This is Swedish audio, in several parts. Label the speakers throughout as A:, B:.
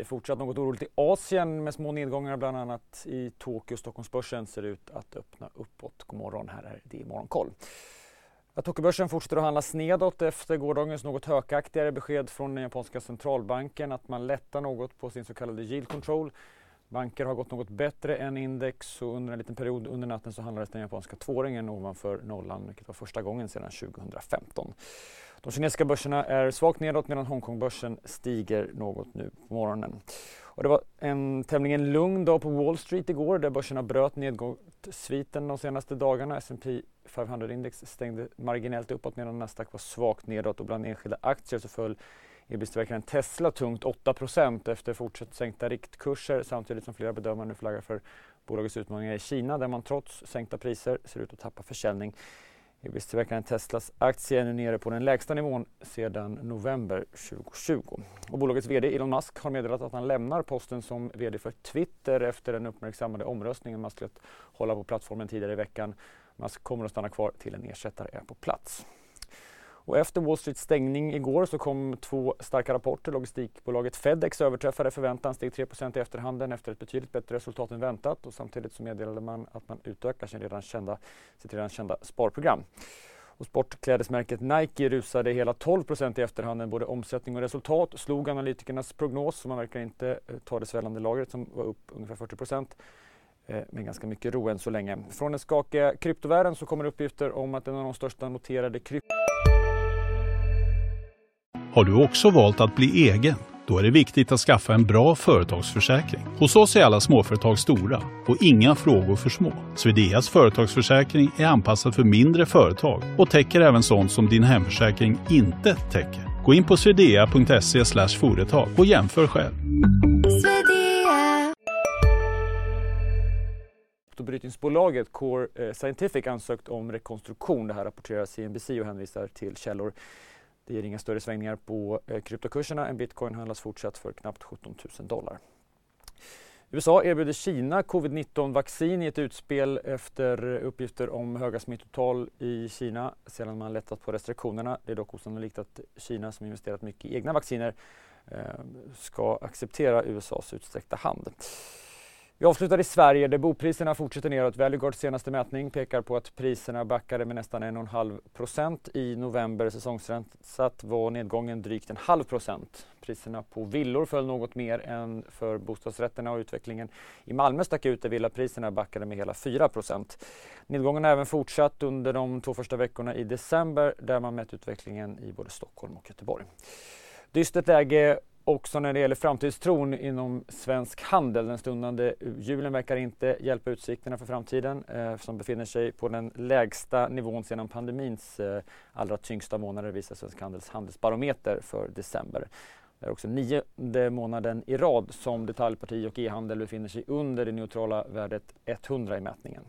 A: Det är fortsatt något oroligt i Asien med små nedgångar bland annat i Tokyo. Stockholmsbörsen ser ut att öppna uppåt. God morgon, här är det Morgonkoll. Tokyobörsen fortsätter att handlas nedåt efter gårdagens något hökaktigare besked från den japanska centralbanken att man lättar något på sin så kallade yield control. Banker har gått något bättre än index och under en liten period under natten så handlades den japanska tvååringen ovanför nollan vilket var första gången sedan 2015. De kinesiska börserna är svagt nedåt medan Hongkongbörsen stiger något nu på morgonen. Och det var en tämligen lugn dag på Wall Street igår där börserna bröt nedgångssviten de senaste dagarna. S&P 500-index stängde marginellt uppåt medan Nasdaq var svagt nedåt och bland enskilda aktier så föll elbilstillverkaren Tesla tungt 8% efter fortsatt sänkta riktkurser samtidigt som flera bedömare nu flaggar för bolagets utmaningar i Kina där man trots sänkta priser ser ut att tappa försäljning. Elbilstillverkaren Teslas aktie är nu nere på den lägsta nivån sedan november 2020. Och bolagets VD Elon Musk har meddelat att han lämnar posten som VD för Twitter efter den uppmärksammade omröstningen man skulle hålla på plattformen tidigare i veckan. Musk kommer att stanna kvar till en ersättare är på plats. Och efter Wall Streets stängning igår så kom två starka rapporter. Logistikbolaget Fedex överträffade förväntan, steg 3% i efterhanden efter ett betydligt bättre resultat än väntat och samtidigt så meddelade man att man utökar sin redan kända, sitt redan kända sparprogram. Och sportklädesmärket Nike rusade hela 12% i efterhanden. Både omsättning och resultat slog analytikernas prognos så man verkar inte eh, ta det svällande lagret som var upp ungefär 40 eh, med ganska mycket ro än så länge. Från den skakiga kryptovärlden så kommer uppgifter om att en av de största noterade krypto
B: har du också valt att bli egen? Då är det viktigt att skaffa en bra företagsförsäkring. Hos oss är alla småföretag stora och inga frågor för små. Swedeas företagsförsäkring är anpassad för mindre företag och täcker även sånt som din hemförsäkring inte täcker. Gå in på swedea.se företag och jämför själv.
A: Brytningsbolaget Core eh, Scientific ansökt om rekonstruktion. Det här rapporterar CNBC och hänvisar till källor det ger inga större svängningar på eh, kryptokurserna. En bitcoin handlas fortsatt för knappt 17 000 dollar. USA erbjuder Kina covid-19 vaccin i ett utspel efter uppgifter om höga smittotal i Kina sedan man lättat på restriktionerna. Det är dock osannolikt att Kina som investerat mycket i egna vacciner eh, ska acceptera USAs utsträckta hand. Vi avslutar i Sverige där bopriserna fortsätter neråt. Valueguards senaste mätning pekar på att priserna backade med nästan 1,5 procent i november. Säsongsrensat var nedgången drygt en halv procent. Priserna på villor föll något mer än för bostadsrätterna och utvecklingen i Malmö stack ut där villapriserna backade med hela 4 procent. Nedgången har även fortsatt under de två första veckorna i december där man mätt utvecklingen i både Stockholm och Göteborg. Dystert läge också när det gäller framtidstron inom svensk handel. Den stundande julen verkar inte hjälpa utsikterna för framtiden eh, som befinner sig på den lägsta nivån sedan pandemins eh, allra tyngsta månader visar Svensk Handels handelsbarometer för december. Det är också nionde månaden i rad som detaljparti och e-handel befinner sig under det neutrala värdet 100 i mätningen.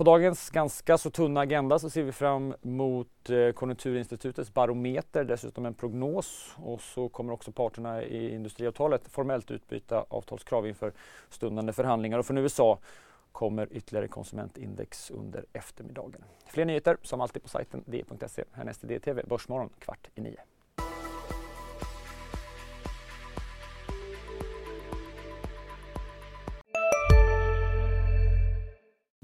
A: På dagens ganska så tunna agenda så ser vi fram mot eh, Konjunkturinstitutets barometer, dessutom en prognos och så kommer också parterna i industriavtalet formellt utbyta avtalskrav inför stundande förhandlingar och från USA kommer ytterligare konsumentindex under eftermiddagen. Fler nyheter som alltid på sajten d.se. Härnäst i DTV Börsmorgon kvart i nio.